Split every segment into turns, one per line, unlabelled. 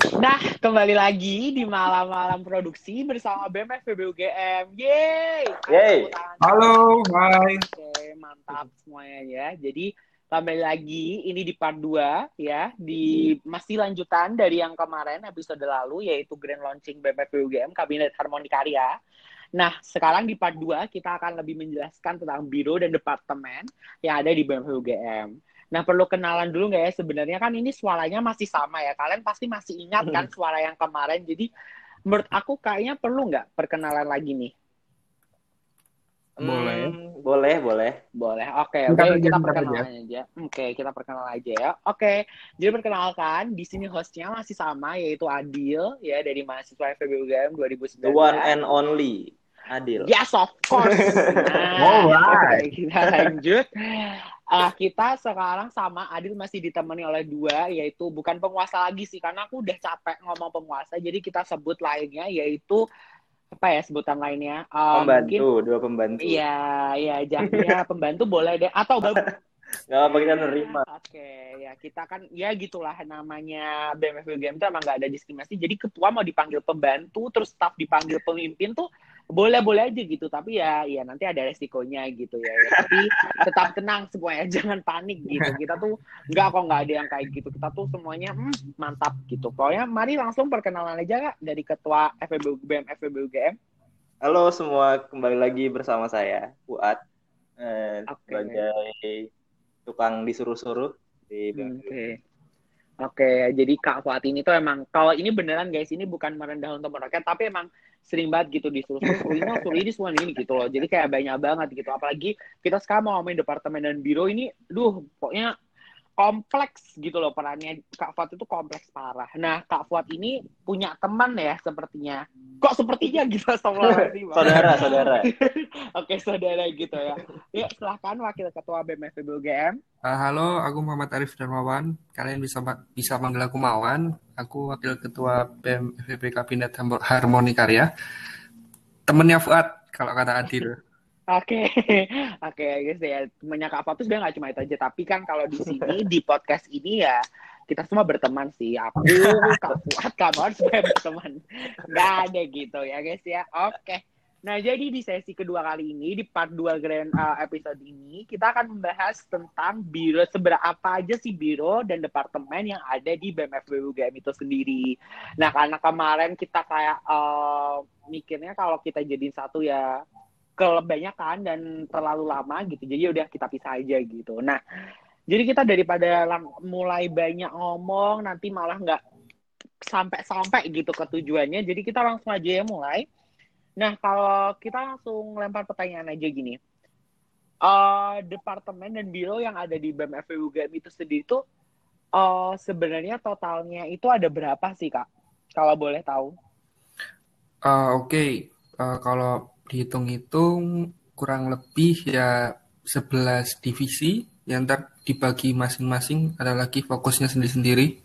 Nah, kembali lagi di malam-malam produksi bersama BMF PBUGM. Yeay!
Yeay!
Halo, hai.
Oke, mantap semuanya ya. Jadi, kembali lagi ini di part 2 ya, di masih lanjutan dari yang kemarin episode lalu yaitu grand launching BMF PBUGM Kabinet Harmoni Karya. Nah, sekarang di part 2 kita akan lebih menjelaskan tentang biro dan departemen yang ada di BMF PBUGM. Nah, perlu kenalan dulu nggak ya? Sebenarnya kan ini suaranya masih sama ya. Kalian pasti masih ingat kan
Hmm.
suara yang kemarin. Jadi, menurut aku kayaknya perlu nggak perkenalan lagi nih?
Boleh.
Hmm, boleh, boleh.
Boleh. Oke, oke
aja,
kita perkenalan aja. Oke, kita perkenalan aja ya. Oke, jadi perkenalkan di sini hostnya masih sama yaitu Adil ya dari mahasiswa FEB UGM 2019.
The one and only. Adil.
Yes, of course. Nah,
Alright.
oke, kita lanjut. Ah, kita sekarang sama Adil masih ditemani oleh dua, yaitu bukan penguasa lagi sih, karena aku udah capek ngomong penguasa, jadi kita sebut lainnya, yaitu apa ya sebutan lainnya? Ah,
Pembantu,
Mungkin,
dua pembantu.
iya, iya, jadinya pembantu boleh deh, atau
Gak apa kita nerima.
Oke, ya kita kan ya gitulah namanya BMF UGM itu emang gak ada diskriminasi. Jadi ketua mau dipanggil pembantu, terus staff dipanggil pemimpin tuh boleh-boleh aja gitu. Tapi ya, ya nanti ada resikonya gitu ya. Ya, Tapi tetap tenang semuanya, jangan panik gitu. Kita tuh nggak kok nggak ada yang kayak gitu. Kita tuh semuanya hmm, mantap gitu. Pokoknya mari langsung perkenalan aja kak dari ketua FEB UGM.
Halo semua, kembali lagi bersama saya, Fuad. Eh,
Oke.
sebagai tukang disuruh-suruh di
Hmm, Oke. Oke, jadi Kak Fuad ini tuh emang kalau ini beneran guys, ini bukan merendah untuk merakyat, tapi emang sering banget gitu disuruh suruh ini, suruh ini, semua ini gitu loh. Jadi kayak banyak banget gitu. Apalagi kita sekarang mau ngomongin departemen dan biro ini, duh, pokoknya kompleks gitu loh perannya Kak Fuad itu kompleks parah. Nah, Kak Fuad ini punya teman ya sepertinya. Kok sepertinya gitu
saudara, saudara.
Oke, saudara gitu ya. Ya, silahkan Wakil Ketua BMF UGM.
Uh, halo, aku Muhammad Arif Darmawan. Kalian bisa bisa manggil aku Mawan. Aku Wakil Ketua BEM FVP Kabinet Harmoni Karya. Temennya Fuad, kalau kata Adil.
Oke, oke guys ya. Temennya Kak Fatus sebenarnya nggak cuma itu aja, tapi kan kalau di sini di podcast ini ya kita semua berteman sih. Aku, Kak Fuad, Kak Mawar berteman. Nggak ada gitu ya guys ya. Oke. Nah jadi di sesi kedua kali ini di part 2 grand uh, episode ini kita akan membahas tentang biro seberapa aja sih biro dan departemen yang ada di BMF UGM itu sendiri. Nah karena kemarin kita kayak uh, mikirnya kalau kita jadiin satu ya kebanyakan dan terlalu lama gitu. Jadi udah kita pisah aja gitu. Nah, jadi kita daripada mulai banyak ngomong nanti malah nggak sampai-sampai gitu ke tujuannya. Jadi kita langsung aja ya mulai. Nah, kalau kita langsung lempar pertanyaan aja gini. Eh, departemen dan biro yang ada di BMF UGM itu sendiri tuh eh, sebenarnya totalnya itu ada berapa sih, Kak? Kalau boleh tahu.
Uh, Oke, Uh, kalau dihitung-hitung kurang lebih ya 11 divisi yang ntar dibagi masing-masing ada lagi fokusnya sendiri-sendiri.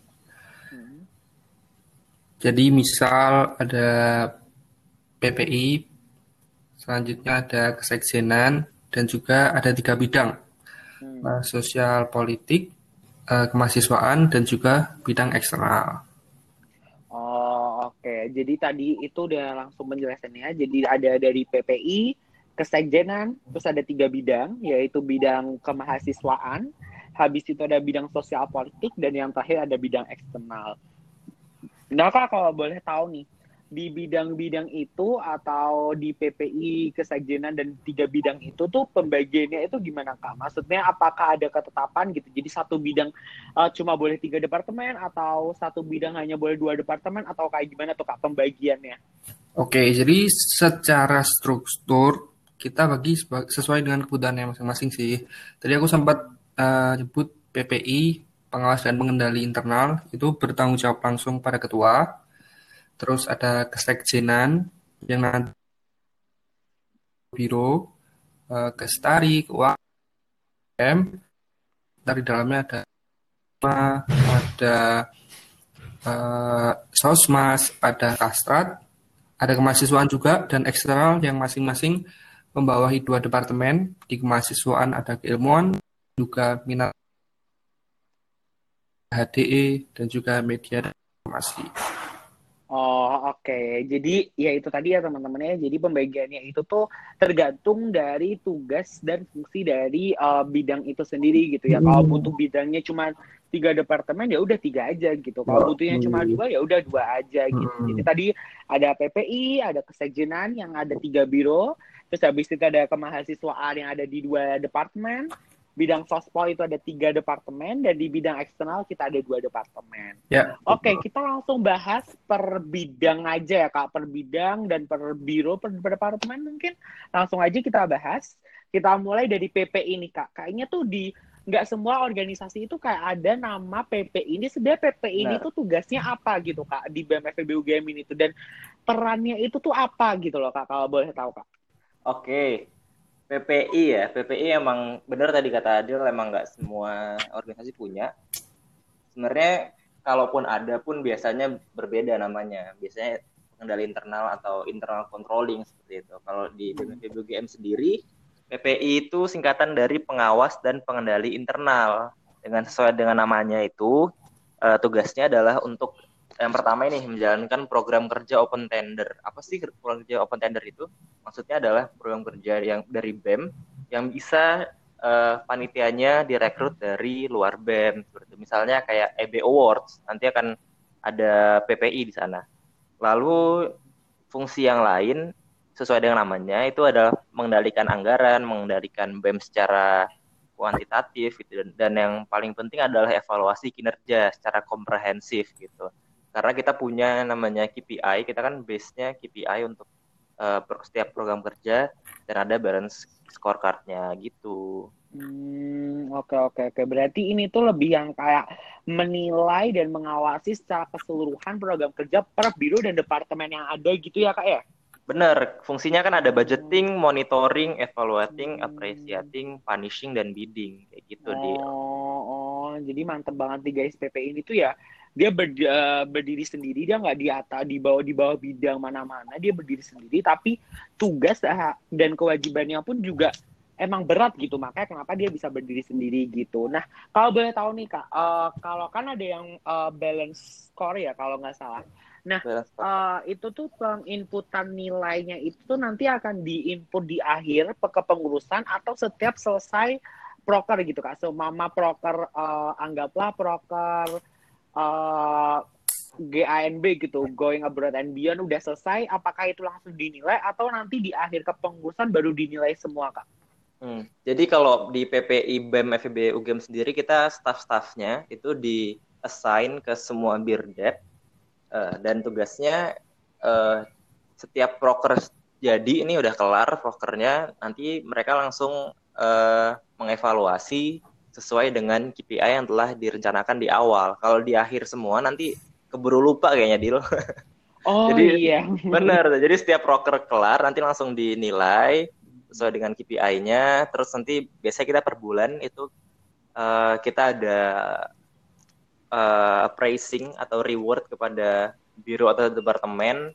Hmm.
Jadi misal ada PPI, selanjutnya ada kesekjenan, dan juga ada tiga bidang,
Hmm.
uh, sosial politik, uh, kemahasiswaan, dan juga bidang eksternal.
Oke. Jadi tadi itu udah langsung penjelasannya. Jadi ada dari PPI, kesekjenan, terus ada tiga bidang, yaitu bidang kemahasiswaan, habis itu ada bidang sosial politik, dan yang terakhir ada bidang eksternal. Nah, Kak, kalau boleh tahu nih, di bidang-bidang itu atau di PPI, kesekjenan, dan tiga bidang itu tuh pembagiannya itu gimana, Kak? Maksudnya apakah ada ketetapan gitu? Jadi satu bidang uh, cuma boleh tiga departemen atau satu bidang hanya boleh dua departemen atau kayak gimana tuh kak pembagiannya?
Oke, jadi secara struktur kita bagi sesuai dengan kebutuhannya masing-masing sih. Tadi aku sempat uh, nyebut PPI, pengawas dan pengendali internal, itu bertanggung jawab langsung pada ketua. Terus ada kesekjenan yang nanti biro, uh, kestari, keuangan, dari dalamnya ada ada uh, sosmas, ada kastrat, ada kemahasiswaan juga dan eksternal yang masing-masing membawahi dua departemen. Di kemahasiswaan ada keilmuan, juga minat HDE dan juga media informasi.
Oh oke, okay. jadi ya itu tadi ya teman-teman ya. Jadi pembagiannya itu tuh tergantung dari tugas dan fungsi dari uh, bidang itu sendiri gitu ya. Hmm. Kalau butuh bidangnya cuma tiga departemen ya udah tiga aja gitu. Kalau butuhnya cuma dua ya udah dua aja gitu. Hmm. Jadi tadi ada PPI, ada kesekjenan yang ada tiga biro, terus habis itu ada kemahasiswaan yang ada di dua departemen, bidang sospol itu ada tiga departemen dan di bidang eksternal kita ada dua departemen.
Ya.
Oke, okay, kita langsung bahas per bidang aja ya kak, per bidang dan per biro per, per departemen mungkin langsung aja kita bahas. Kita mulai dari PP ini kak. Kayaknya tuh di nggak semua organisasi itu kayak ada nama PP ini. Sebenarnya PP ini tuh tugasnya apa gitu kak di BMFB UGM ini tuh dan perannya itu tuh apa gitu loh kak kalau boleh tahu kak.
Oke, PPI ya, PPI emang benar tadi kata Adil emang nggak semua organisasi punya. Sebenarnya kalaupun ada pun biasanya berbeda namanya. Biasanya pengendali internal atau internal controlling seperti itu. Kalau di BPBGM sendiri, PPI itu singkatan dari pengawas dan pengendali internal. Dengan sesuai dengan namanya itu, uh, tugasnya adalah untuk yang pertama ini menjalankan program kerja open tender. Apa sih program kerja open tender itu? Maksudnya adalah program kerja yang dari BEM yang bisa uh, panitianya direkrut dari luar BEM. Seperti misalnya kayak EB Awards, nanti akan ada PPI di sana. Lalu fungsi yang lain sesuai dengan namanya itu adalah mengendalikan anggaran, mengendalikan BEM secara kuantitatif gitu dan, dan yang paling penting adalah evaluasi kinerja secara komprehensif gitu karena kita punya namanya KPI kita kan base-nya KPI untuk uh, setiap program kerja dan ada balance scorecard-nya gitu.
Hmm, oke oke oke. Berarti ini tuh lebih yang kayak menilai dan mengawasi secara keseluruhan program kerja per biro dan departemen yang ada gitu ya kak ya?
Bener, fungsinya kan ada budgeting, monitoring, evaluating, hmm. appreciating, punishing, dan bidding kayak gitu
oh,
di.
Oh, jadi mantep banget nih guys PP ini tuh ya dia ber, uh, berdiri sendiri dia nggak di atas di bawah di bawah bidang mana-mana dia berdiri sendiri. Tapi tugas uh, dan kewajibannya pun juga emang berat gitu. Makanya kenapa dia bisa berdiri sendiri gitu. Nah kalau boleh tahu nih kak uh, kalau kan ada yang uh, balance score ya kalau nggak salah. Nah uh, itu tuh penginputan nilainya itu tuh nanti akan diinput di akhir kepengurusan atau setiap selesai proker gitu kak. So mama proker uh, anggaplah proker uh, GANB gitu, Going Abroad and Beyond udah selesai, apakah itu langsung dinilai atau nanti di akhir kepengurusan baru dinilai semua, Kak?
Hmm. Jadi kalau di PPI BEM FEB UGM sendiri kita staff-staffnya itu di assign ke semua birdep uh, dan tugasnya uh, setiap proker jadi ini udah kelar prokernya nanti mereka langsung uh, mengevaluasi sesuai dengan KPI yang telah direncanakan di awal. Kalau di akhir semua nanti keburu lupa kayaknya Dil.
Oh jadi, iya.
Bener. Jadi setiap broker kelar nanti langsung dinilai sesuai dengan KPI-nya. Terus nanti biasanya kita per bulan itu uh, kita ada uh, pricing atau reward kepada biro atau departemen.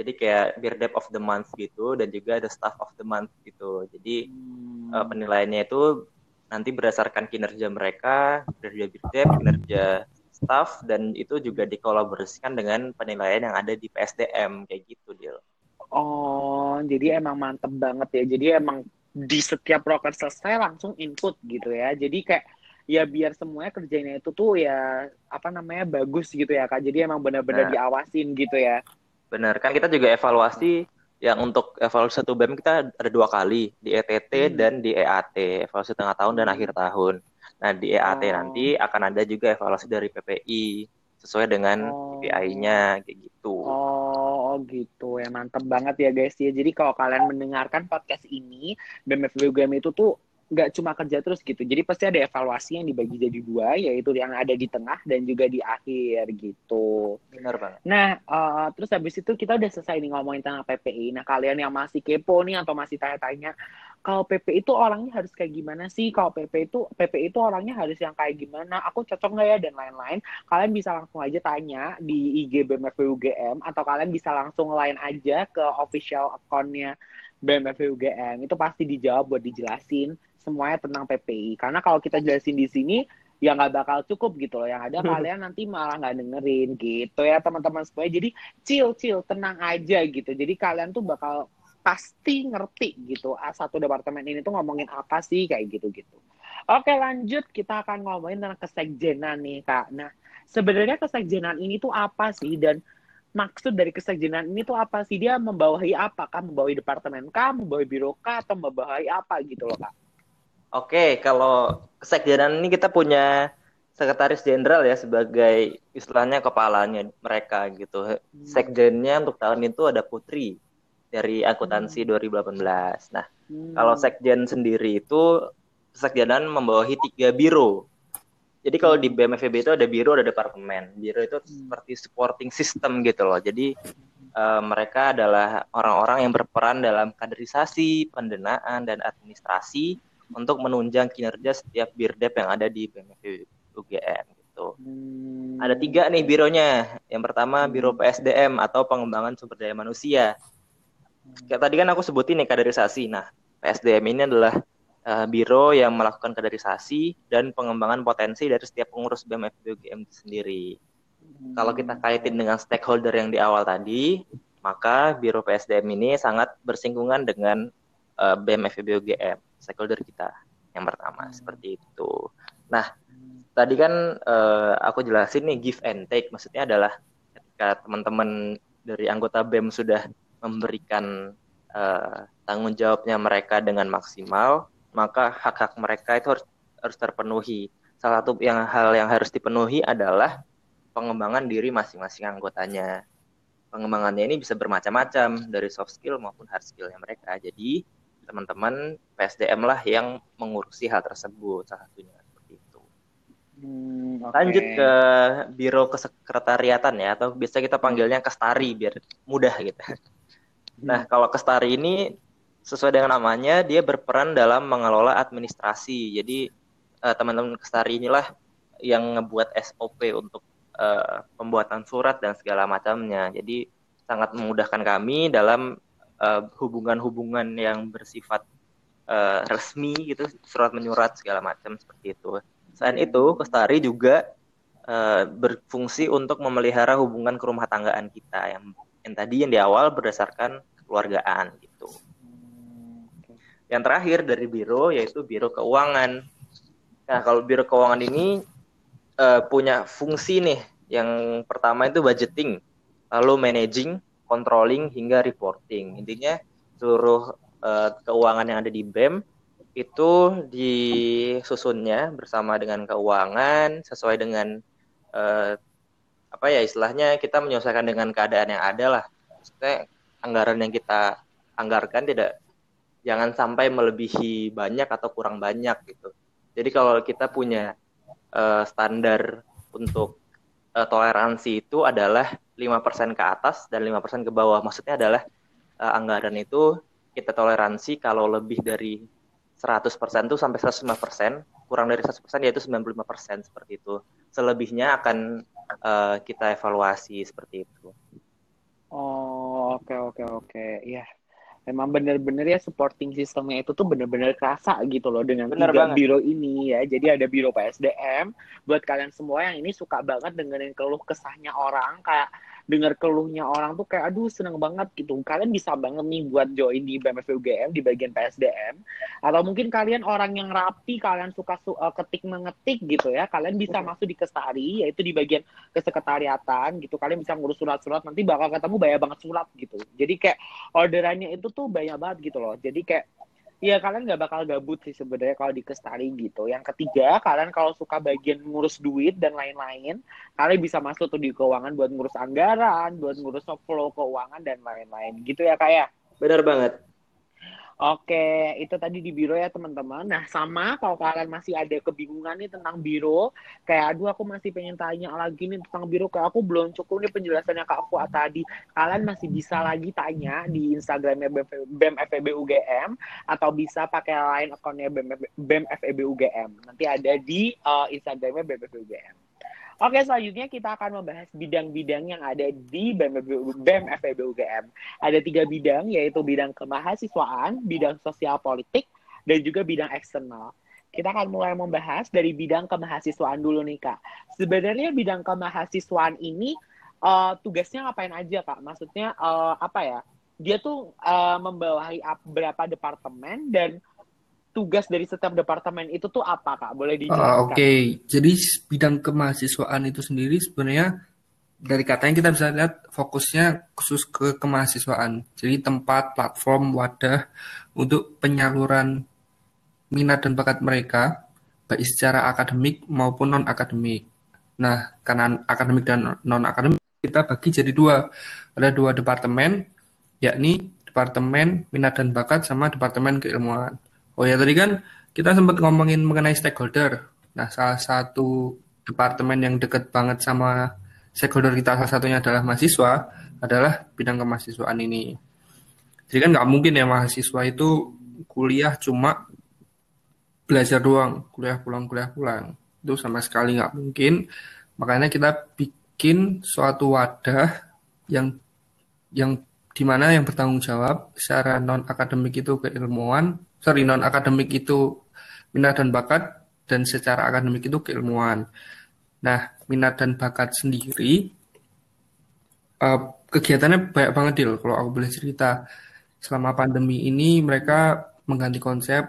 Jadi kayak Birdep of the Month gitu dan juga ada Staff of the Month gitu. Jadi hmm. uh, penilaiannya itu nanti berdasarkan kinerja mereka, kinerja Birdep, kinerja staff, dan itu juga dikolaborasikan dengan penilaian yang ada di PSDM, kayak gitu, Dil.
Oh, jadi emang mantep banget ya. Jadi emang di setiap proker selesai langsung input gitu ya. Jadi kayak ya biar semuanya kerjanya itu tuh ya apa namanya bagus gitu ya kak. Jadi emang benar-benar nah, diawasin gitu ya.
Benar kan kita juga evaluasi yang untuk evaluasi satu BEM kita ada dua kali di ETT hmm. dan di EAT evaluasi tengah tahun dan akhir tahun. Nah di EAT oh. nanti akan ada juga evaluasi dari PPI sesuai dengan oh. KPI-nya kayak gitu.
Oh, gitu ya mantep banget ya guys ya. Jadi kalau kalian mendengarkan podcast ini BMFB UGM itu tuh nggak cuma kerja terus gitu. Jadi pasti ada evaluasi yang dibagi jadi dua, yaitu yang ada di tengah dan juga di akhir gitu.
Benar banget.
Nah, uh, terus habis itu kita udah selesai nih ngomongin tentang PPI. Nah, kalian yang masih kepo nih atau masih tanya-tanya, kalau PPI itu orangnya harus kayak gimana sih? Kalau PP itu PP itu orangnya harus yang kayak gimana? Aku cocok nggak ya dan lain-lain? Kalian bisa langsung aja tanya di IG BMFB UGM atau kalian bisa langsung lain aja ke official accountnya BMFB UGM. Itu pasti dijawab buat dijelasin semuanya tentang PPI. Karena kalau kita jelasin di sini, ya nggak bakal cukup gitu loh. Yang ada kalian nanti malah nggak dengerin gitu ya teman-teman semuanya. Jadi chill chill tenang aja gitu. Jadi kalian tuh bakal pasti ngerti gitu. Ah, satu departemen ini tuh ngomongin apa sih kayak gitu-gitu. Oke lanjut kita akan ngomongin tentang kesekjenan nih kak. Nah sebenarnya kesekjenan ini tuh apa sih dan maksud dari kesekjenan ini tuh apa sih dia membawahi apa kak? Membawahi departemen kah, membawahi biro kah, atau membawahi apa gitu loh kak?
Oke, kalau kesekjenan ini kita punya sekretaris jenderal ya sebagai istilahnya kepalanya mereka gitu. Hmm. Sekjennya untuk tahun itu ada Putri dari akuntansi hmm. 2018. Nah, hmm. kalau sekjen sendiri itu kesekjenan membawahi tiga biro. Jadi kalau di BMFB itu ada biro, ada departemen. Biro itu hmm. seperti supporting system gitu loh. Jadi uh, mereka adalah orang-orang yang berperan dalam kaderisasi, pendanaan dan administrasi untuk menunjang kinerja setiap birdep yang ada di BMFB UGM gitu. Hmm. Ada tiga nih bironya. Yang pertama hmm. Biro PSDM atau Pengembangan Sumber Daya Manusia. Hmm. Kayak tadi kan aku sebutin nih kaderisasi. Nah, PSDM ini adalah uh, biro yang melakukan kaderisasi dan pengembangan potensi dari setiap pengurus UGM sendiri. Hmm. Kalau kita kaitin dengan stakeholder yang di awal tadi, maka Biro PSDM ini sangat bersinggungan dengan uh, BMFB UGM stakeholder kita yang pertama hmm. seperti itu. Nah, tadi kan uh, aku jelasin nih give and take maksudnya adalah ketika teman-teman dari anggota BEM sudah memberikan uh, tanggung jawabnya mereka dengan maksimal, maka hak-hak mereka itu harus harus terpenuhi. Salah satu yang hal yang harus dipenuhi adalah pengembangan diri masing-masing anggotanya. Pengembangannya ini bisa bermacam-macam dari soft skill maupun hard skillnya mereka. Jadi teman-teman PSDM lah yang mengurusi hal tersebut salah satunya seperti itu. Hmm, okay. Lanjut ke biro kesekretariatan ya atau biasa kita panggilnya kestari biar mudah gitu. Hmm. Nah kalau kestari ini sesuai dengan namanya dia berperan dalam mengelola administrasi. Jadi uh, teman-teman kestari inilah yang ngebuat SOP untuk uh, pembuatan surat dan segala macamnya. Jadi sangat memudahkan kami dalam Eh, hubungan-hubungan yang bersifat uh, resmi gitu surat menyurat segala macam seperti itu selain itu Kestari juga uh, berfungsi untuk memelihara hubungan kerumah tanggaan kita yang yang tadi yang di awal berdasarkan keluargaan gitu yang terakhir dari biro yaitu biro keuangan nah kalau biro keuangan ini uh, punya fungsi nih yang pertama itu budgeting lalu managing controlling hingga reporting. Intinya seluruh uh, keuangan yang ada di BEM itu disusunnya bersama dengan keuangan sesuai dengan uh, apa ya istilahnya kita menyelesaikan dengan keadaan yang ada lah. Maksudnya anggaran yang kita anggarkan tidak jangan sampai melebihi banyak atau kurang banyak gitu. Jadi kalau kita punya uh, standar untuk uh, toleransi itu adalah 5% ke atas dan 5% ke bawah. Maksudnya adalah uh, anggaran itu kita toleransi kalau lebih dari 100% itu sampai 105%, kurang dari 100% yaitu 95% seperti itu. Selebihnya akan uh, kita evaluasi seperti itu.
Oh, oke okay, oke okay, oke. Okay. Iya. Emang bener-bener ya supporting sistemnya itu tuh bener-bener kerasa gitu loh dengan Bener tiga banget. biro ini ya. Jadi ada biro PSDM buat kalian semua yang ini suka banget dengerin keluh kesahnya orang kayak dengar keluhnya orang tuh kayak aduh seneng banget gitu. Kalian bisa banget nih buat join di BMFB UGM di bagian PSDM atau mungkin kalian orang yang rapi kalian suka su uh, ketik mengetik gitu ya. Kalian bisa masuk di kestari yaitu di bagian kesekretariatan gitu. Kalian bisa ngurus surat-surat nanti bakal ketemu banyak banget surat gitu. Jadi kayak orderannya itu tuh banyak banget gitu loh. Jadi kayak Iya kalian nggak bakal gabut sih sebenarnya kalau di Kestari gitu. Yang ketiga kalian kalau suka bagian ngurus duit dan lain-lain, kalian bisa masuk tuh di keuangan buat ngurus anggaran, buat ngurus flow keuangan dan lain-lain. Gitu ya kayak. Ya?
Benar banget.
Oke, itu tadi di biro ya teman-teman. Nah, sama kalau kalian masih ada kebingungan nih tentang biro, kayak aduh aku masih pengen tanya lagi nih tentang biro, kayak aku belum cukup nih penjelasannya Kak Fuad tadi. Kalian masih bisa lagi tanya di Instagramnya BEM FEB UGM atau bisa pakai line akunnya BEM FEB UGM. Nanti ada di uh, Instagramnya BEM FEB UGM. Oke, selanjutnya kita akan membahas bidang-bidang yang ada di BEM, BEM FEB UGM. Ada tiga bidang, yaitu bidang kemahasiswaan, bidang sosial politik, dan juga bidang eksternal. kita akan mulai membahas dari bidang kemahasiswaan dulu nih kak. Sebenarnya bidang kemahasiswaan ini uh, tugasnya ngapain aja kak? Maksudnya uh, apa ya? Dia tuh uh, membawahi beberapa departemen dan tugas dari setiap departemen itu tuh apa kak? Boleh dijelaskan? Uh,
Oke, okay. jadi bidang kemahasiswaan itu sendiri sebenarnya dari katanya kita bisa lihat fokusnya khusus ke kemahasiswaan. Jadi tempat, platform, wadah untuk penyaluran minat dan bakat mereka, baik secara akademik maupun non-akademik. Nah, karena akademik dan non-akademik, kita bagi jadi dua. Ada dua departemen, yakni Departemen Minat dan Bakat sama Departemen Keilmuan. Oh ya, tadi kan kita sempat ngomongin mengenai stakeholder. Nah, salah satu departemen yang dekat banget sama stakeholder kita salah satunya adalah mahasiswa, adalah bidang kemahasiswaan ini. Jadi kan nggak mungkin ya mahasiswa itu kuliah cuma belajar doang, kuliah pulang, kuliah pulang. Itu sama sekali nggak mungkin. Makanya kita bikin suatu wadah yang yang di mana yang bertanggung jawab secara non akademik itu keilmuan, sorry non akademik itu minat dan bakat, dan secara akademik itu keilmuan. Nah, minat dan bakat sendiri uh, kegiatannya banyak banget deal kalau aku boleh cerita. Selama pandemi ini mereka mengganti konsep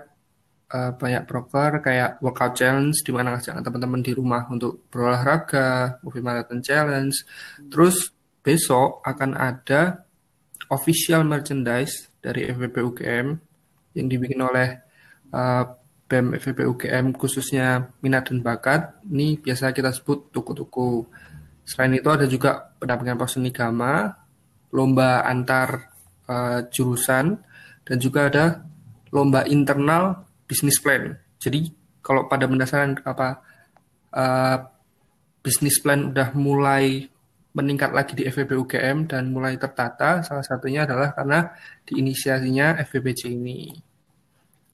uh, banyak broker kayak workout challenge di mana ngajak teman-teman di rumah untuk berolahraga, movie marathon challenge. Terus besok akan ada official merchandise dari FVP UGM yang dibikin oleh uh, BEM FVP UGM khususnya minat dan bakat. Ini biasa kita sebut tuku-tuku. Selain itu ada juga pendampingan seni gama, lomba antar uh, jurusan, dan juga ada lomba internal bisnis plan. Jadi kalau pada pendasarkan apa uh, bisnis plan udah mulai meningkat lagi di FVB UGM dan mulai tertata, salah satunya adalah karena diinisiasinya FVBC ini.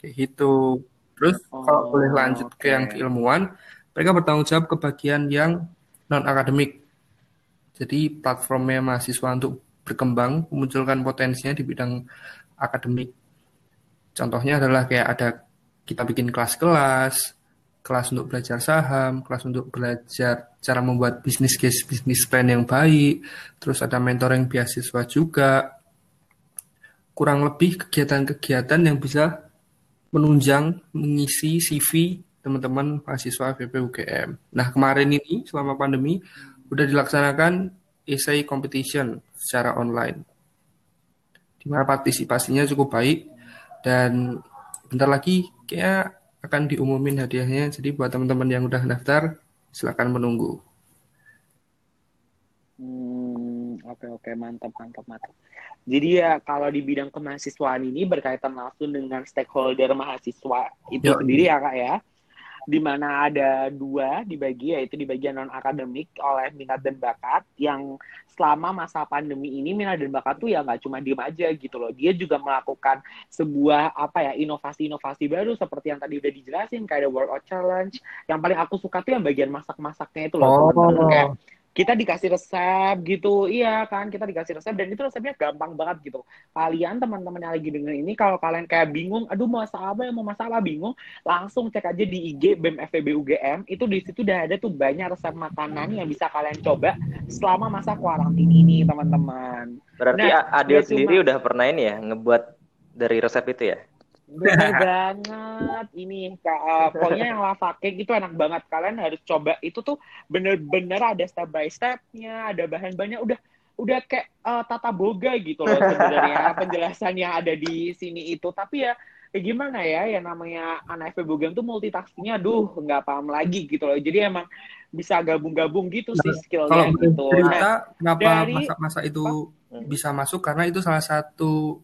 Kayak gitu. Terus oh, kalau boleh lanjut okay. ke yang keilmuan, mereka bertanggung jawab ke bagian yang non akademik. Jadi platformnya mahasiswa untuk berkembang, memunculkan potensinya di bidang akademik. Contohnya adalah kayak ada kita bikin kelas-kelas, kelas untuk belajar saham, kelas untuk belajar cara membuat bisnis case, bisnis plan yang baik, terus ada mentoring beasiswa juga. Kurang lebih kegiatan-kegiatan yang bisa menunjang, mengisi CV teman-teman mahasiswa VPUGM. Nah, kemarin ini selama pandemi udah dilaksanakan essay competition secara online. Di mana partisipasinya cukup baik dan bentar lagi kayak akan diumumin hadiahnya. Jadi buat teman-teman yang udah daftar, silakan menunggu.
Hmm, oke oke mantap mantap mantap. Jadi ya kalau di bidang kemahasiswaan ini berkaitan langsung dengan stakeholder mahasiswa itu Yo. sendiri ya kak ya di mana ada dua dibagi yaitu di bagian non akademik oleh minat dan bakat yang selama masa pandemi ini minat dan bakat tuh ya nggak cuma diem aja gitu loh dia juga melakukan sebuah apa ya inovasi-inovasi baru seperti yang tadi udah dijelasin kayak ada workout challenge yang paling aku suka tuh yang bagian masak-masaknya itu loh oh. teman-teman kayak kita dikasih resep gitu. Iya kan kita dikasih resep dan itu resepnya gampang banget gitu. Kalian teman-teman yang lagi denger ini kalau kalian kayak bingung aduh mau masak apa ya mau masak apa? Bingung langsung cek aja di IG BEM FEB UGM itu di situ udah ada tuh banyak resep makanan yang bisa kalian coba selama masa kuarantin ini teman-teman.
Berarti nah, Adil sendiri cuma... udah pernah ini ya ngebuat dari resep itu ya
Bener banget. Ini uh, pokoknya yang lava cake itu enak banget. Kalian harus coba. Itu tuh bener-bener ada step by stepnya ada bahan-bahannya. Udah udah kayak uh, tata boga gitu loh sebenarnya. Penjelasan yang ada di sini itu. Tapi ya kayak gimana ya? Yang namanya anak FB Bogem tuh multitaskingnya duh nggak paham lagi gitu loh. Jadi emang bisa gabung-gabung gitu nah, sih skillnya kalau gitu.
cerita nah, kenapa masa-masa itu apa? bisa masuk? Karena itu salah satu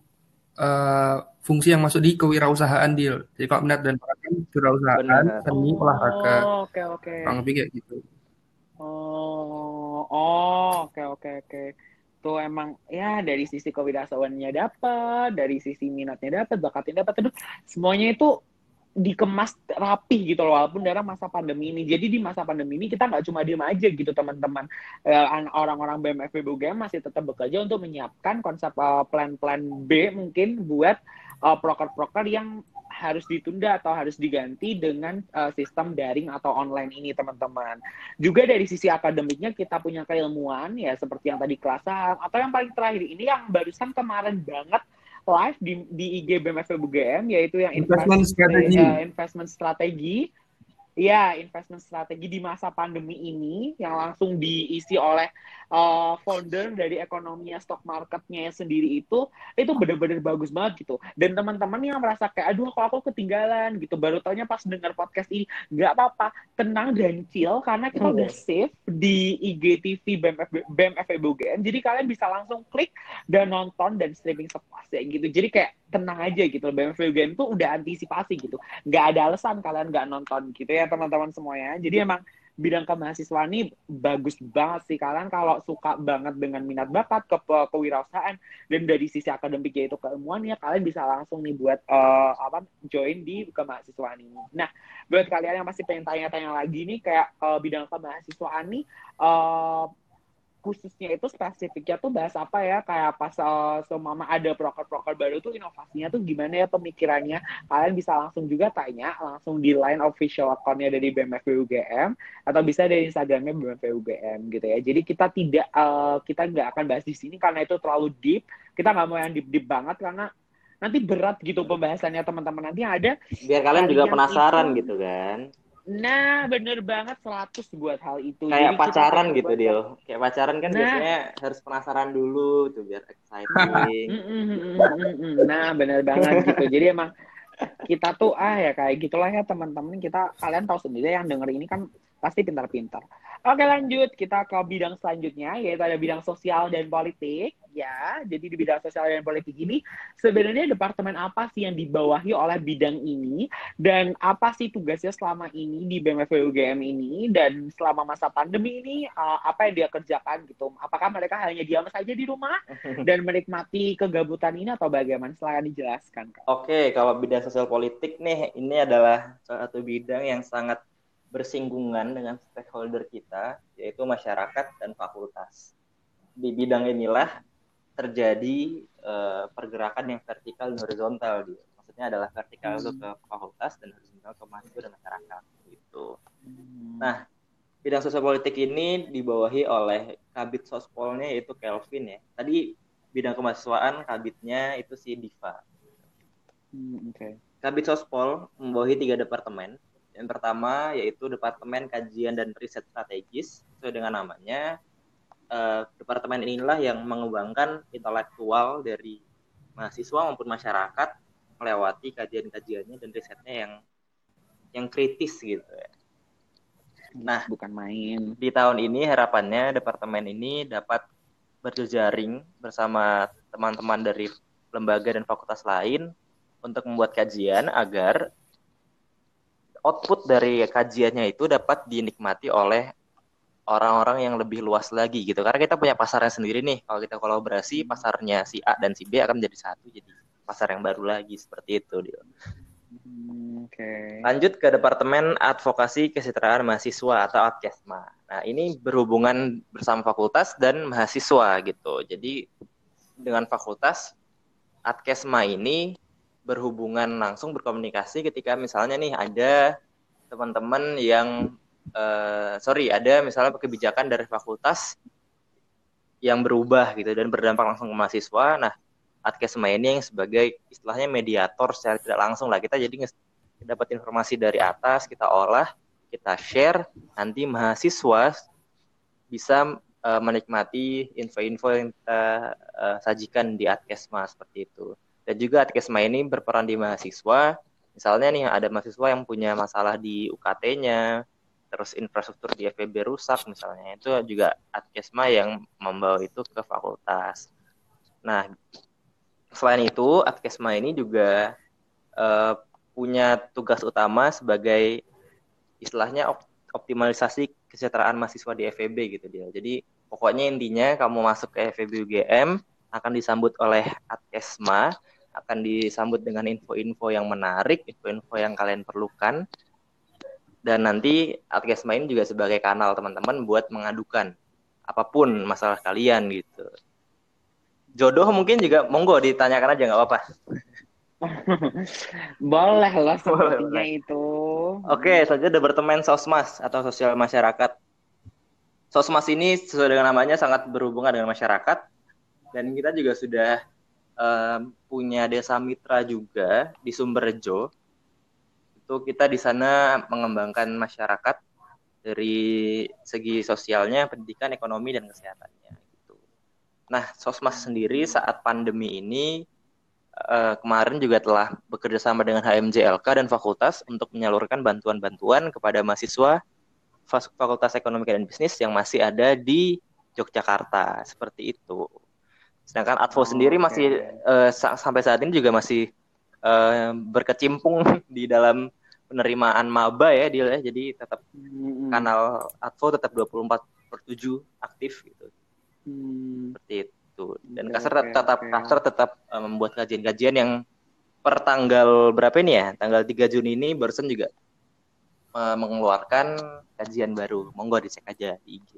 uh, fungsi yang masuk di kewirausahaan deal. Jadi kalau minat dan bakat kan kewirausahaan, seni, oh, olahraga.
Oke oke.
Kurang lebih kayak gitu.
Oh, oh, oke oke oke. Tuh emang ya dari sisi kewirausahaannya dapat, dari sisi minatnya dapat, bakatnya dapat, aduh semuanya itu dikemas rapi gitu loh walaupun dalam masa pandemi ini jadi di masa pandemi ini kita nggak cuma diem aja gitu teman-teman uh, orang-orang BMFB UGM masih tetap bekerja untuk menyiapkan konsep uh, plan-plan B mungkin buat uh, proker-proker yang harus ditunda atau harus diganti dengan uh, sistem daring atau online ini teman-teman. Juga dari sisi akademiknya kita punya keilmuan ya seperti yang tadi kelas atau yang paling terakhir ini yang barusan kemarin banget live di, di IG BMFB UGM yaitu yang investment strategi. Uh, investment strategi Ya, investment strategi di masa pandemi ini yang langsung diisi oleh uh, founder dari ekonominya stock marketnya sendiri itu itu benar-benar bagus banget gitu. Dan teman-teman yang merasa kayak aduh kok aku ketinggalan gitu, baru taunya pas dengar podcast ini nggak apa-apa, tenang dan chill karena kita hmm. udah save di IGTV BMF BMF. Jadi kalian bisa langsung klik dan nonton dan streaming sepuasnya gitu. Jadi kayak tenang aja gitu. BMF BUGN tuh udah antisipasi gitu. Nggak ada alasan kalian nggak nonton gitu ya ya teman-teman semuanya. Jadi emang bidang kemahasiswaan ini bagus banget sih kalian kalau suka banget dengan minat bakat ke kewirausahaan dan dari sisi akademik yaitu keilmuan ya kalian bisa langsung nih buat uh, apa join di kemahasiswaan ini. Nah buat kalian yang masih pengen tanya-tanya lagi nih kayak uh, bidang kemahasiswaan nih uh, khususnya itu spesifiknya tuh bahas apa ya? Kayak pas uh, semama ada proker-proker baru tuh inovasinya tuh gimana ya pemikirannya? Kalian bisa langsung juga tanya langsung di line official accountnya dari BMF UGM atau bisa dari Instagramnya BMF UGM gitu ya. Jadi kita tidak uh, kita nggak akan bahas di sini karena itu terlalu deep. Kita nggak mau yang deep deep banget karena nanti berat gitu pembahasannya teman-teman. Nanti ada
biar kalian juga penasaran itu, gitu kan
Nah, bener banget 100 buat hal itu.
Kayak Jadi pacaran gitu, dia. Kayak pacaran kan nah, biasanya harus penasaran dulu tuh biar exciting.
nah, bener banget gitu. Jadi emang kita tuh ah ya kayak gitulah ya teman-teman kita kalian tahu sendiri yang denger ini kan pasti pintar-pintar. Oke lanjut kita ke bidang selanjutnya yaitu ada bidang sosial dan politik ya. Jadi di bidang sosial dan politik ini sebenarnya departemen apa sih yang dibawahi oleh bidang ini dan apa sih tugasnya selama ini di BMFW UGM ini dan selama masa pandemi ini uh, apa yang dia kerjakan gitu. Apakah mereka hanya diam saja di rumah dan menikmati kegabutan ini atau bagaimana? Silahkan dijelaskan.
Kak. Oke, kalau bidang sosial politik nih ini adalah satu bidang yang sangat bersinggungan dengan stakeholder kita, yaitu masyarakat dan fakultas. Di bidang inilah terjadi uh, pergerakan yang vertikal dan horizontal. Gitu. Maksudnya adalah vertikal itu ke fakultas dan horizontal ke mahasiswa dan masyarakat. Gitu. Nah, bidang sosial politik ini dibawahi oleh kabit sospolnya yaitu Kelvin ya. Tadi bidang kemahasiswaan kabitnya itu si Diva. Hmm, okay. Kabit sospol membawahi tiga departemen yang pertama yaitu Departemen Kajian dan Riset Strategis, sesuai dengan namanya. Uh, departemen inilah yang mengembangkan intelektual dari mahasiswa maupun masyarakat melewati kajian-kajiannya dan risetnya yang yang kritis gitu ya. Nah,
bukan main.
Di tahun ini harapannya departemen ini dapat berjejaring bersama teman-teman dari lembaga dan fakultas lain untuk membuat kajian agar output dari kajiannya itu dapat dinikmati oleh orang-orang yang lebih luas lagi gitu karena kita punya pasarnya sendiri nih kalau kita kolaborasi pasarnya si A dan si B akan menjadi satu jadi pasar yang baru lagi seperti itu dia. Hmm, okay. Lanjut ke Departemen Advokasi Kesejahteraan Mahasiswa atau Adkesma. Nah, ini berhubungan bersama fakultas dan mahasiswa gitu. Jadi dengan fakultas Adkesma ini berhubungan langsung berkomunikasi ketika misalnya nih ada teman-teman yang uh, sorry ada misalnya kebijakan dari fakultas yang berubah gitu dan berdampak langsung ke mahasiswa. Nah, Adkesma ini yang sebagai istilahnya mediator secara tidak langsung lah kita jadi dapat informasi dari atas kita olah kita share nanti mahasiswa bisa uh, menikmati info-info yang kita uh, sajikan di Adkesma seperti itu. Dan juga Atkesma ini berperan di mahasiswa. Misalnya nih ada mahasiswa yang punya masalah di UKT-nya, terus infrastruktur di FEB rusak misalnya. Itu juga Atkesma yang membawa itu ke fakultas. Nah, selain itu Atkesma ini juga uh, punya tugas utama sebagai istilahnya optimalisasi kesejahteraan mahasiswa di FEB gitu dia. Jadi pokoknya intinya kamu masuk ke FEB UGM akan disambut oleh Atkesma, akan disambut dengan info-info yang menarik, info-info yang kalian perlukan. Dan nanti Atkesma ini juga sebagai kanal teman-teman buat mengadukan apa pun masalah kalian gitu. Jodoh mungkin juga monggo ditanyakan aja nggak apa-apa.
boleh lah sepertinya
boleh.
itu.
Oke, selanjutnya Departemen Sosmas atau Sosial Masyarakat. Sosmas ini sesuai dengan namanya sangat berhubungan dengan masyarakat dan kita juga sudah em, punya desa mitra juga di Sumberjo. Itu kita di sana mengembangkan masyarakat dari segi sosialnya, pendidikan, ekonomi dan kesehatannya gitu. Nah, Sosmas sendiri saat pandemi ini eh, kemarin juga telah bekerja sama dengan HMJLK dan fakultas untuk menyalurkan bantuan-bantuan kepada mahasiswa Fakultas Ekonomi dan Bisnis yang masih ada di Yogyakarta seperti itu. Sedangkan Advo sendiri
Oke.
masih sa- sampai saat ini juga masih eh, berkecimpung di dalam penerimaan maba ya dia ya. Jadi tetap
Mm-mm.
kanal Advo tetap 24 per 7 aktif gitu
Hmm.
seperti itu dan
Oke,
kasar tetap
oke.
kasar tetap eh, membuat kajian-kajian yang per tanggal berapa ini ya tanggal 3 Juni ini barusan juga eh, mengeluarkan kajian baru monggo dicek aja di IG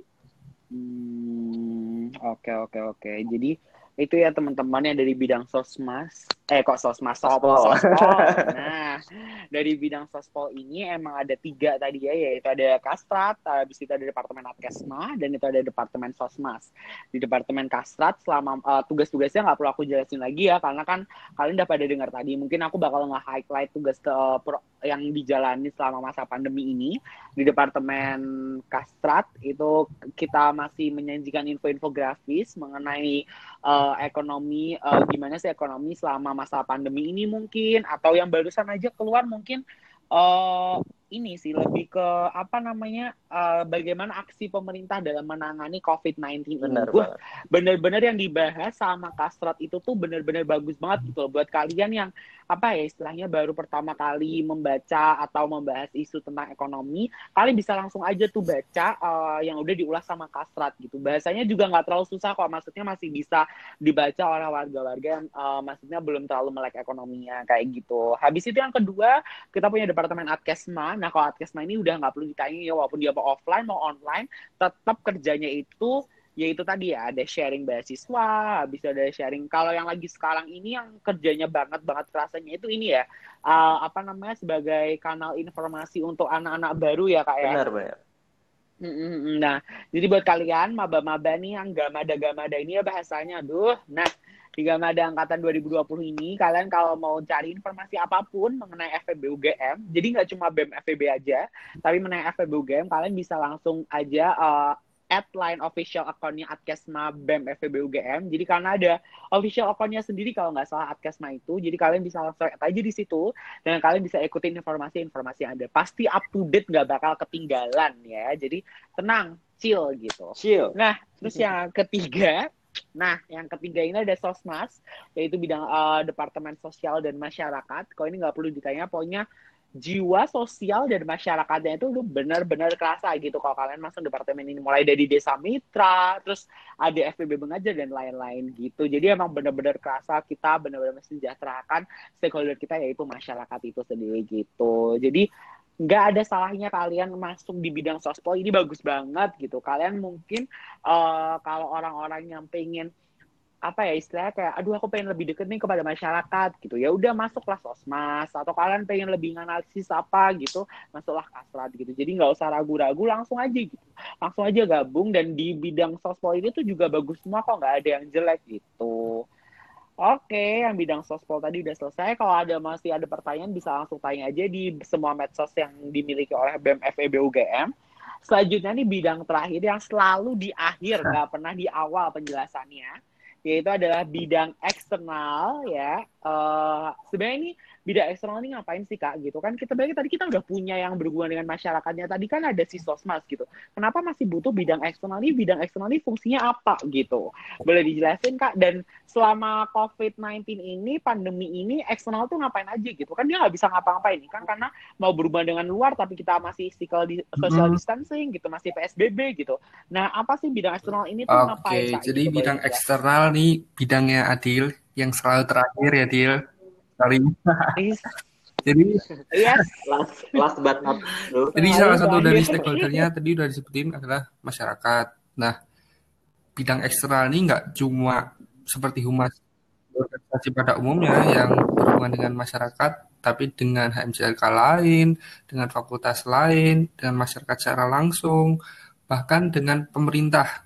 Hmm, oke oke oke. Jadi itu ya teman-teman yang dari bidang sosmas, eh kok sosmas, sospol,
Sospol.
Nah, dari bidang sospol ini emang ada tiga tadi ya, yaitu ada kastrat, habis itu ada departemen atkesma, dan itu ada departemen sosmas. Di departemen kastrat selama eh, tugas-tugasnya nggak perlu aku jelasin lagi ya, karena kan kalian udah pada dengar tadi. Mungkin aku bakal nge-highlight tugas ke pro- yang dijalani selama masa pandemi ini di departemen kastrat itu kita masih menyajikan info-infografis mengenai eh, ekonomi eh, gimana sih ekonomi selama masa pandemi ini mungkin atau yang barusan aja keluar mungkin eh ini sih lebih ke apa namanya eh, bagaimana aksi pemerintah dalam menangani COVID-19 ini.
benar
Wah,
banget.
bener-bener yang dibahas sama Kastrat itu tuh bener-bener bagus banget gitu loh. Buat kalian yang apa ya istilahnya baru pertama kali membaca atau membahas isu tentang ekonomi kalian bisa langsung aja tuh baca eh, yang udah diulas sama Kastrat gitu. Bahasanya juga nggak terlalu susah kok maksudnya masih bisa dibaca oleh warga-warga yang eh, maksudnya belum terlalu melek ekonominya kayak gitu. Habis itu yang kedua kita punya departemen Adkesma nah kalau Adkesma ini udah nggak perlu ditanya ya walaupun dia mau offline mau online tetap kerjanya itu yaitu tadi ya ada sharing beasiswa, habis itu ada sharing kalau yang lagi sekarang ini yang kerjanya banget banget rasanya itu ini ya uh, apa namanya sebagai kanal informasi untuk anak-anak baru ya kak ya.
benar benar.
Nah, jadi buat kalian maba-maba nih yang gamada-gamada ini ya bahasanya, aduh. Nah, di Gamada Angkatan 2020 ini, kalian kalau mau cari informasi apa pun mengenai FEB UGM, jadi nggak cuma BEM FEB aja, tapi mengenai FEB UGM, kalian bisa langsung aja uh, add line official account-nya Adkesma BEM FEB UGM. Jadi karena ada official account-nya sendiri kalau nggak salah Adkesma itu, jadi kalian bisa langsung add aja di situ, dan kalian bisa ikutin informasi-informasi yang ada. Pasti up to date, nggak bakal ketinggalan ya. Jadi tenang, chill gitu.
chill
Nah, terus yang ketiga, nah yang ketiga ini ada sosmas, yaitu bidang eh, departemen sosial dan masyarakat. Kalau ini nggak perlu ditanya, pokoknya jiwa sosial dan masyarakatnya itu tuh benar-benar kerasa gitu. Kalau kalian masuk departemen ini mulai dari desa mitra terus ada FPB mengajar dan lain-lain gitu. Jadi emang benar-benar kerasa kita benar-benar mensejahterakan stakeholder kita yaitu masyarakat itu sendiri gitu. Jadi nggak ada salahnya kalian masuk di bidang sospol ini bagus banget gitu. Kalian mungkin eh, kalau orang-orang yang pengen apa ya istilahnya kayak aduh aku pengen lebih deket nih kepada masyarakat gitu. Ya udah masuklah sosmas atau kalian pengen lebih analisis apa gitu masuklah kasrat gitu. Jadi nggak usah ragu-ragu langsung aja gitu. Langsung aja gabung dan di bidang sospol ini tuh juga bagus semua kok nggak ada yang jelek gitu Oke, yang bidang sospol tadi udah selesai. Kalau ada masih ada pertanyaan bisa langsung tanya aja di semua medsos yang dimiliki oleh BEM FEB UGM. Selanjutnya nih bidang terakhir yang selalu di akhir, nggak pernah di awal penjelasannya, yaitu adalah bidang eksternal ya. Eh Sebenarnya ini bidang eksternal ini ngapain sih kak? Gitu kan. Kita bagi tadi kita udah punya yang berhubungan dengan masyarakatnya. Tadi kan ada si sosmas gitu. Kenapa masih butuh bidang eksternal ini? Bidang eksternal ini fungsinya apa? Gitu. Boleh dijelasin kak? Dan selama COVID-19 ini pandemi ini eksternal tuh ngapain aja gitu? Kan dia nggak bisa ngapa-ngapain kan karena mau berhubungan dengan luar tapi kita masih physical di, social
Mhm.
distancing gitu masih PSBB gitu. Nah apa sih bidang eksternal ini tuh
Oke,
ngapain kak?
jadi
gitu,
bidang eksternal nih bidangnya Adil yang selalu terakhir ya Dil. Sorry.
Is-
Jadi
yes
last last but not least
jadi salah satu dari stakeholdernya tadi udah disebutin adalah masyarakat. Nah, bidang eksternal ini nggak cuma seperti humas organisasi pada umumnya yang berhubungan dengan masyarakat, tapi dengan HMCLK lain, dengan fakultas lain, dengan masyarakat secara langsung, bahkan dengan pemerintah.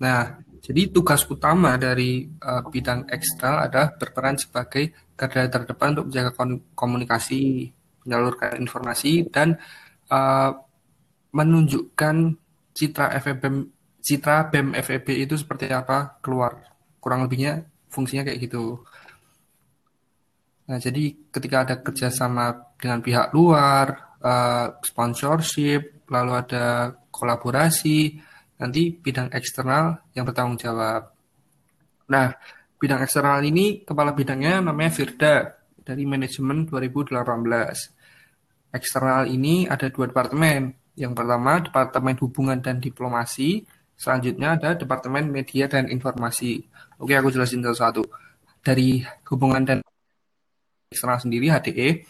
Nah, jadi tugas utama dari uh, bidang eksternal adalah berperan sebagai garda terdepan untuk menjaga komunikasi, menyalurkan informasi, dan uh, menunjukkan citra FEB citra BEM FEB itu seperti apa keluar. Kurang lebihnya fungsinya kayak gitu. Nah, jadi ketika ada kerjasama dengan pihak luar, uh, sponsorship, lalu ada kolaborasi, nanti bidang eksternal yang bertanggung jawab. Nah, bidang eksternal ini kepala bidangnya namanya Firda dari manajemen 2018. Eksternal ini ada dua departemen. Yang pertama, Departemen Hubungan dan Diplomasi, Selanjutnya ada Departemen Media dan Informasi. Oke, aku jelasin satu-satu. Dari hubungan dan eksternal sendiri, HDE,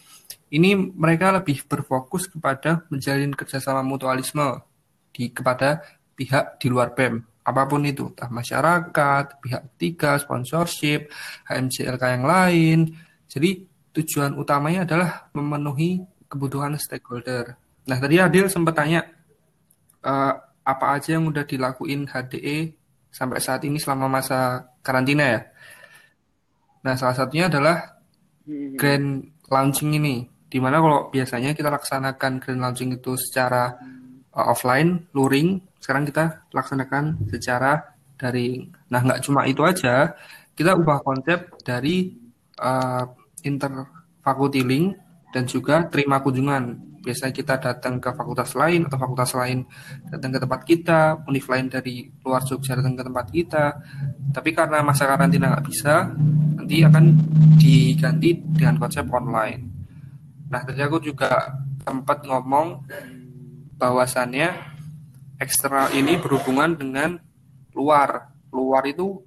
ini mereka lebih berfokus kepada menjalin kerjasama mutualisme di kepada pihak di luar BEM. Apa pun itu, entah masyarakat, pihak ketiga, sponsorship, HMCLK yang lain. Jadi tujuan utamanya adalah memenuhi kebutuhan stakeholder. Nah, tadi Adil sempat tanya, uh, apa aja yang udah dilakuin HDE sampai saat ini selama masa karantina ya. Nah, salah satunya adalah hmm. grand launching ini. Di mana kalau biasanya kita laksanakan grand launching itu secara uh, offline, luring, sekarang kita laksanakan secara daring. Nah, nggak cuma itu aja, kita ubah konsep dari uh, interfaculty link dan juga terima kunjungan biasanya kita datang ke fakultas lain atau fakultas lain datang ke tempat kita, univ lain dari luar Jogja datang ke tempat kita. Tapi karena masa karantina nggak bisa, nanti akan diganti dengan konsep online. Nah, tadi aku juga sempat ngomong bahwasannya eksternal ini berhubungan dengan luar. Luar itu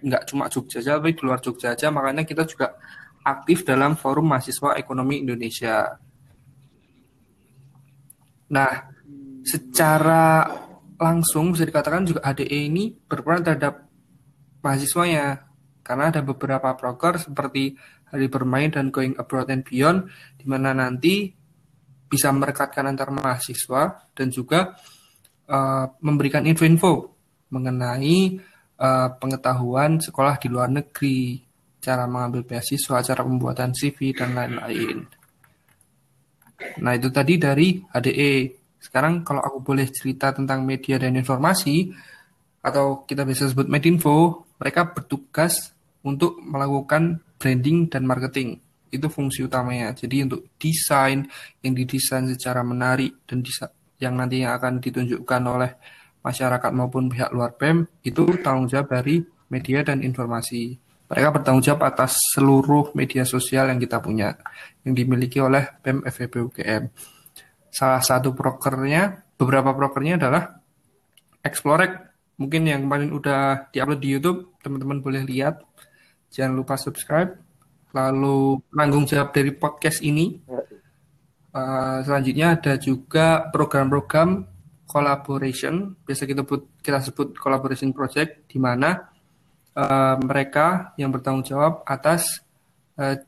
nggak cuma Jogja aja, tapi di luar Jogja aja. Makanya kita juga aktif dalam forum mahasiswa ekonomi Indonesia. Nah, secara langsung bisa dikatakan juga ADE ini berperan terhadap mahasiswanya karena ada beberapa proker seperti Hari Bermain dan Going Abroad and Beyond di mana nanti bisa merekatkan antar mahasiswa dan juga uh, memberikan info-info mengenai uh, pengetahuan sekolah di luar negeri, cara mengambil beasiswa, cara pembuatan CV dan lain-lain. Nah, itu tadi dari HDE. Sekarang kalau aku boleh cerita tentang media dan informasi, atau kita bisa sebut Medinfo, mereka bertugas untuk melakukan branding dan marketing. Itu fungsi utamanya. Jadi untuk desain yang didesain secara menarik dan yang nantinya akan ditunjukkan oleh masyarakat maupun pihak luar BEM, itu tanggung jawab dari media dan informasi. Mereka bertanggung jawab atas seluruh media sosial yang kita punya, yang dimiliki oleh BEM FEB UGM. Salah satu prokernya, beberapa prokernya adalah Explorek. Mungkin yang kemarin udah diupload di YouTube, teman-teman boleh lihat. Jangan lupa subscribe. Lalu tanggung jawab dari podcast ini. Uh, selanjutnya ada juga program-program collaboration, biasa kita sebut, kita sebut collaboration project, di mana uh, mereka yang bertanggung jawab atas uh,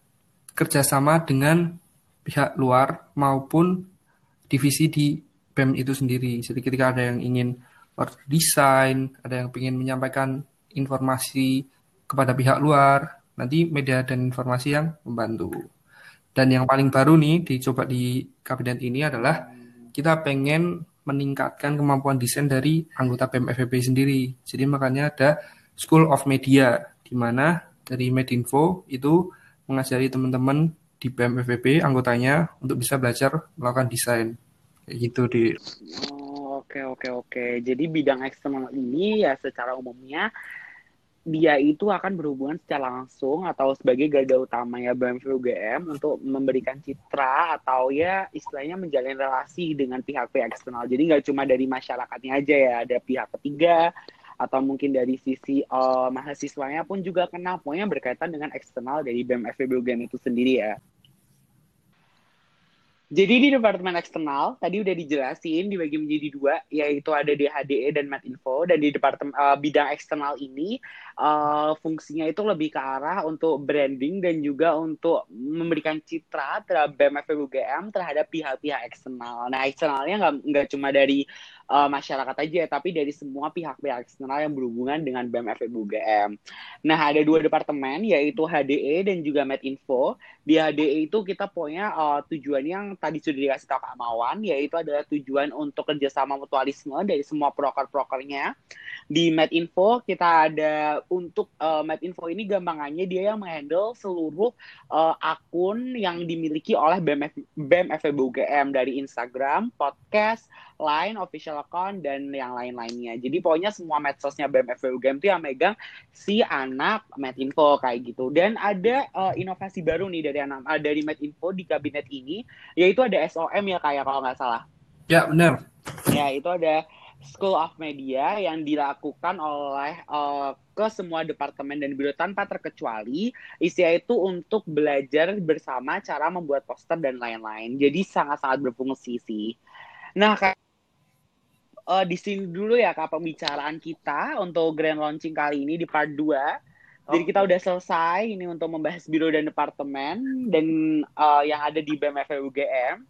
kerjasama dengan pihak luar maupun divisi di BEM itu sendiri. Jadi ketika ada yang ingin desain, ada yang ingin menyampaikan informasi kepada pihak luar, nanti media dan informasi yang membantu. Dan yang paling baru nih dicoba di kabinet ini adalah kita pengen meningkatkan kemampuan desain dari anggota BEM sendiri. Jadi makanya ada School of Media, di mana dari Medinfo itu mengajari teman-teman di BMFB anggotanya untuk bisa belajar melakukan desain. Kayak gitu, di.
Oh, oke, oke, oke. Jadi bidang eksternal ini ya secara umumnya dia itu akan berhubungan secara langsung atau sebagai garda utama ya BMF UGM untuk memberikan citra atau ya istilahnya menjalin relasi dengan pihak-pihak eksternal. Jadi nggak cuma dari masyarakatnya aja ya, ada pihak ketiga, atau mungkin dari sisi uh, mahasiswanya pun juga kena pokoknya berkaitan dengan eksternal dari BEM UGM itu sendiri ya. Jadi di departemen eksternal tadi udah dijelasin dibagi menjadi dua yaitu ada di HDE dan Matinfo dan di departemen uh, bidang eksternal ini uh, fungsinya itu lebih ke arah untuk branding dan juga untuk memberikan citra terhadap BEM UGM terhadap pihak-pihak eksternal. Nah, eksternalnya nggak cuma dari uh, masyarakat aja, tapi dari semua pihak-pihak eksternal yang berhubungan dengan BEM UGM. Nah, ada dua departemen yaitu HDE dan juga Medinfo. Di HDE itu kita punya uh, tujuan yang tadi sudah dikasih tahu Kak Mawan, yaitu adalah tujuan untuk kerjasama mutualisme dari semua proker-prokernya. Di Medinfo kita ada untuk uh, Medinfo ini gampangannya dia yang menghandle seluruh uh, akun yang dimiliki oleh BEM, BEM UGM dari Instagram, podcast, Line, official account, dan yang lain-lainnya. Jadi pokoknya semua medsosnya BEM UGM itu yang megang si anak Medinfo kayak gitu. Dan ada uh, inovasi baru nih dari anak uh, dari Medinfo di kabinet ini, yaitu ada SOM ya kayak kalau nggak salah.
Ya benar.
Ya itu ada School of Media yang dilakukan oleh uh, ke semua departemen dan biro tanpa terkecuali isinya itu untuk belajar bersama cara membuat poster dan lain-lain. Jadi sangat-sangat berfungsi sih. Nah, kayak uh, di sini dulu ya kak pembicaraan kita untuk grand launching kali ini di part 2. Jadi kita udah selesai ini untuk membahas biro dan departemen dan uh, yang ada di BMF UGM.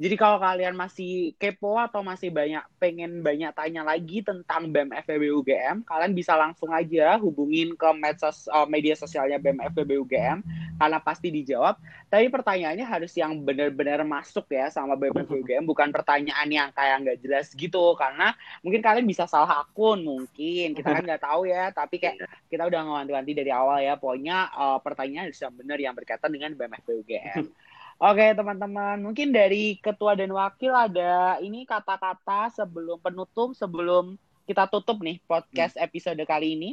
Jadi kalau kalian masih kepo atau masih banyak pengen banyak tanya lagi tentang BEM FEB UGM, kalian bisa langsung aja hubungin ke medsos uh, media sosialnya BEM FEB UGM karena pasti dijawab. Tapi pertanyaannya harus yang benar-benar masuk ya sama BEM FEB UGM, bukan pertanyaan yang kayak nggak jelas gitu karena mungkin kalian bisa salah akun mungkin kita kan nggak tahu ya. Tapi kayak kita udah ngewanti-wanti dari awal ya, pokoknya uh, pertanyaan harus yang benar yang berkaitan dengan BEM FEB UGM. Oke teman-teman, mungkin dari ketua dan wakil ada ini kata-kata sebelum penutup, sebelum kita tutup nih podcast hmm. episode kali ini.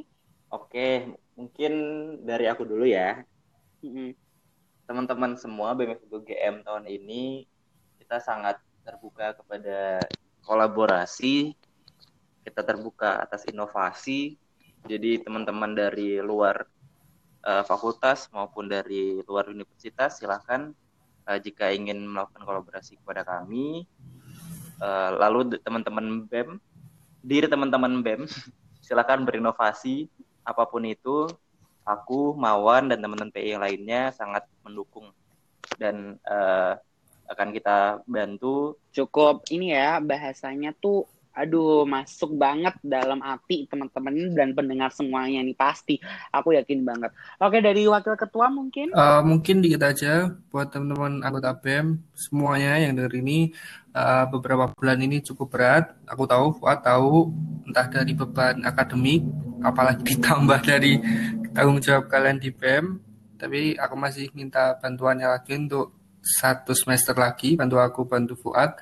Oke, mungkin dari aku dulu ya. Teman-teman semua BMF GM tahun ini kita sangat terbuka kepada kolaborasi, kita terbuka atas inovasi. Jadi teman-teman dari luar uh, fakultas maupun dari luar universitas silahkan uh, jika ingin melakukan kolaborasi kepada kami uh, lalu teman-teman BEM diri teman-teman BEM silakan berinovasi apa pun itu. Aku Mawan dan teman-teman PI yang lainnya sangat mendukung. Dan uh, akan kita bantu.
Cukup ini ya bahasanya tuh aduh masuk banget dalam hati teman-teman dan pendengar semuanya nih pasti. Aku yakin banget. Oke dari wakil ketua mungkin?
Uh, mungkin dikit aja buat teman-teman anggota BEM semuanya yang dari ini. Uh, beberapa bulan ini cukup berat. Aku tahu Fuad tahu entah dari beban akademik apalagi ditambah dari tanggung jawab kalian di BEM. Tapi aku masih minta bantuannya lagi untuk satu semester lagi bantu aku bantu Fuad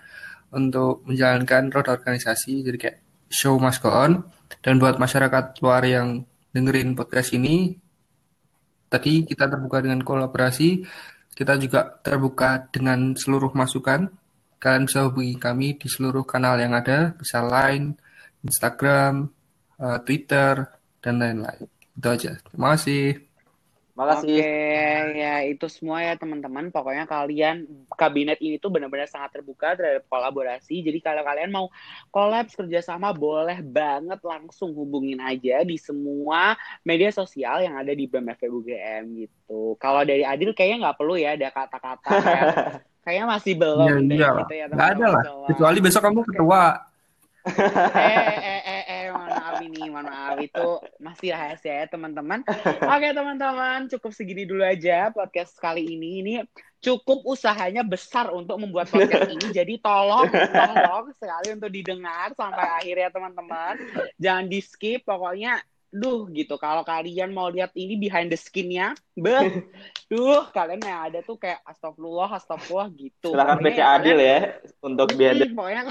untuk menjalankan roda organisasi. Jadi kayak show must go on. Dan buat masyarakat luar yang dengerin podcast ini tadi kita terbuka dengan kolaborasi. Kita juga terbuka dengan seluruh masukan. Kalian bisa hubungi kami di seluruh kanal yang ada. Bisa Line, Instagram, uh, Twitter dan lain-lain. Itu aja. Terima kasih
Makasih. Oke, ya itu semua ya teman-teman. Pokoknya kalian kabinet ini tuh benar-benar sangat terbuka terhadap kolaborasi. Jadi kalau kalian mau kolaps kerjasama boleh banget langsung hubungin aja di semua media sosial yang ada di BMF UGM gitu. Kalau dari Adil kayaknya nggak perlu ya ada kata-kata kayak, kayaknya masih belum
ya, deh, iya. gitu ya. Gak ada lah. Kecuali besok kamu ketua.
eh, eh, eh, eh, maaf ini, mohon maaf itu masih rahasia ya teman-teman. Oke teman-teman, cukup segini dulu aja podcast kali ini. Ini cukup usahanya besar untuk membuat podcast ini. Jadi tolong, tolong sekali untuk didengar sampai akhir ya teman-teman. Jangan di skip, pokoknya duh gitu. Kalau kalian mau lihat ini behind the skinnya beh. Duh kalian yang ada tuh kayak astagfirullah astagfirullah gitu.
Silahkan baca adil ya untuk behind the
pokoknya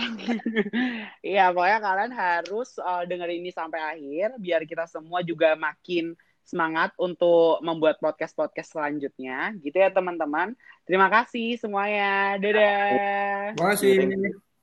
iya pokoknya kalian harus uh, dengerin ini sampai akhir biar kita semua juga makin semangat untuk membuat podcast-podcast selanjutnya. Gitu ya teman-teman. Terima kasih semuanya. Dadah.
Terima kasih